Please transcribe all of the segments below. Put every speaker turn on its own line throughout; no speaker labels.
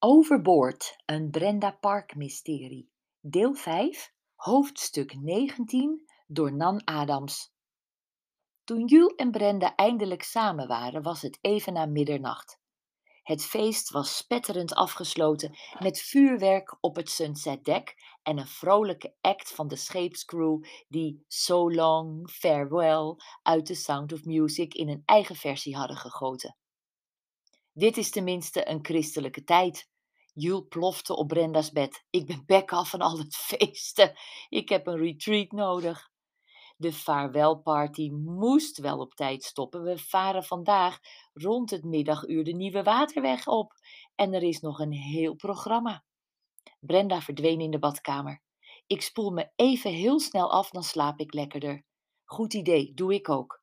Overboord, een Brenda Park mysterie. Deel 5, hoofdstuk 19 door Nan Adams. Toen Jules en Brenda eindelijk samen waren, was het even na middernacht. Het feest was spetterend afgesloten met vuurwerk op het Sunset Deck en een vrolijke act van de scheepscrew die So Long, Farewell uit The Sound of Music in een eigen versie hadden gegoten. Dit is tenminste een christelijke tijd. Jules plofte op Brenda's bed. Ik ben bek af van al het feesten. Ik heb een retreat nodig. De vaarwelparty moest wel op tijd stoppen. We varen vandaag rond het middaguur de Nieuwe Waterweg op. En er is nog een heel programma. Brenda verdween in de badkamer. Ik spoel me even heel snel af, dan slaap ik lekkerder. Goed idee, doe ik ook.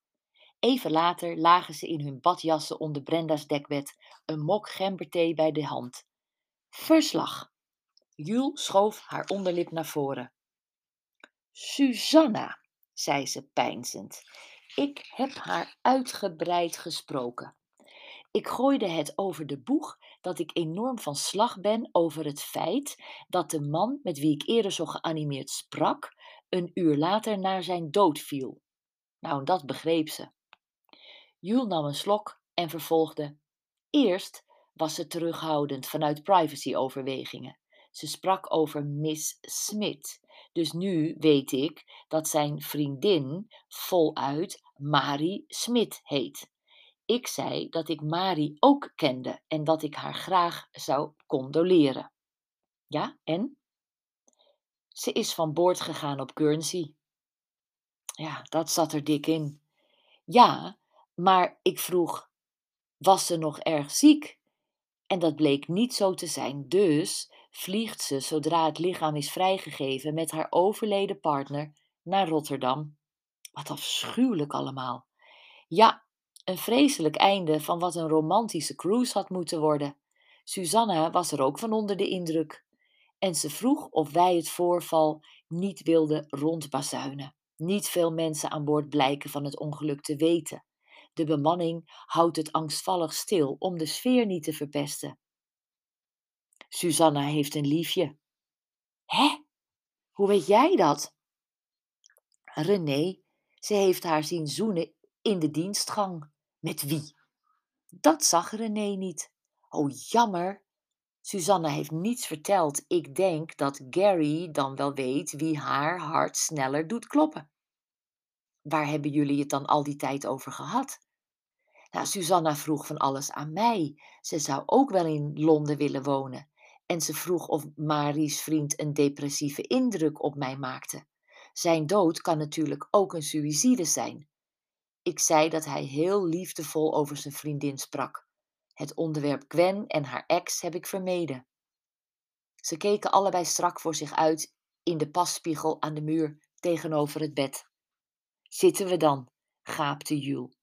Even later lagen ze in hun badjassen onder Brenda's dekbed, een mok gemberthee bij de hand. Verslag. Jules schoof haar onderlip naar voren. Susanna, zei ze peinzend, ik heb haar uitgebreid gesproken. Ik gooide het over de boeg dat ik enorm van slag ben over het feit dat de man met wie ik eerder zo geanimeerd sprak, een uur later naar zijn dood viel. Nou, dat begreep ze. Jules nam een slok en vervolgde. Eerst was ze terughoudend vanuit privacyoverwegingen. Ze sprak over Miss Smith. Dus nu weet ik dat zijn vriendin voluit Marie Smith heet. Ik zei dat ik Marie ook kende en dat ik haar graag zou condoleren. Ja, en? Ze is van boord gegaan op Guernsey. Ja, dat zat er dik in. Ja, maar ik vroeg: was ze nog erg ziek? En dat bleek niet zo te zijn, dus vliegt ze zodra het lichaam is vrijgegeven met haar overleden partner naar Rotterdam. Wat afschuwelijk allemaal. Ja, een vreselijk einde van wat een romantische cruise had moeten worden. Susanna was er ook van onder de indruk. En ze vroeg of wij het voorval niet wilden rondbazuinen. Niet veel mensen aan boord blijken van het ongeluk te weten. De bemanning houdt het angstvallig stil om de sfeer niet te verpesten. Susanna heeft een liefje. Hè? Hoe weet jij dat? René, ze heeft haar zien zoenen in de dienstgang. Met wie? Dat zag René niet. Oh, jammer. Susanna heeft niets verteld. Ik denk dat Gary dan wel weet wie haar hart sneller doet kloppen. Waar hebben jullie het dan al die tijd over gehad? Nou, Susanna vroeg van alles aan mij. Ze zou ook wel in Londen willen wonen. En ze vroeg of Marie's vriend een depressieve indruk op mij maakte. Zijn dood kan natuurlijk ook een suïcide zijn. Ik zei dat hij heel liefdevol over zijn vriendin sprak. Het onderwerp Gwen en haar ex heb ik vermeden. Ze keken allebei strak voor zich uit in de passpiegel aan de muur tegenover het bed. Zitten we dan? gaapte Jules.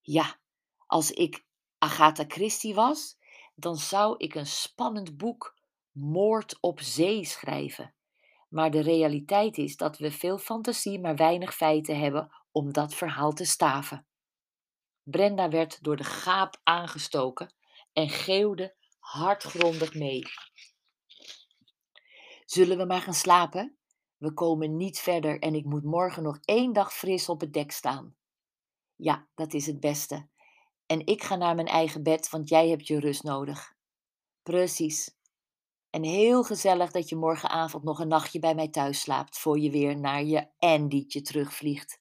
Ja, als ik Agatha Christie was, dan zou ik een spannend boek Moord op Zee schrijven. Maar de realiteit is dat we veel fantasie, maar weinig feiten hebben om dat verhaal te staven. Brenda werd door de gaap aangestoken en geeuwde hardgrondig mee. Zullen we maar gaan slapen? We komen niet verder en ik moet morgen nog één dag fris op het dek staan. Ja, dat is het beste. En ik ga naar mijn eigen bed, want jij hebt je rust nodig. Precies. En heel gezellig dat je morgenavond nog een nachtje bij mij thuis slaapt voor je weer naar je Andytje terugvliegt.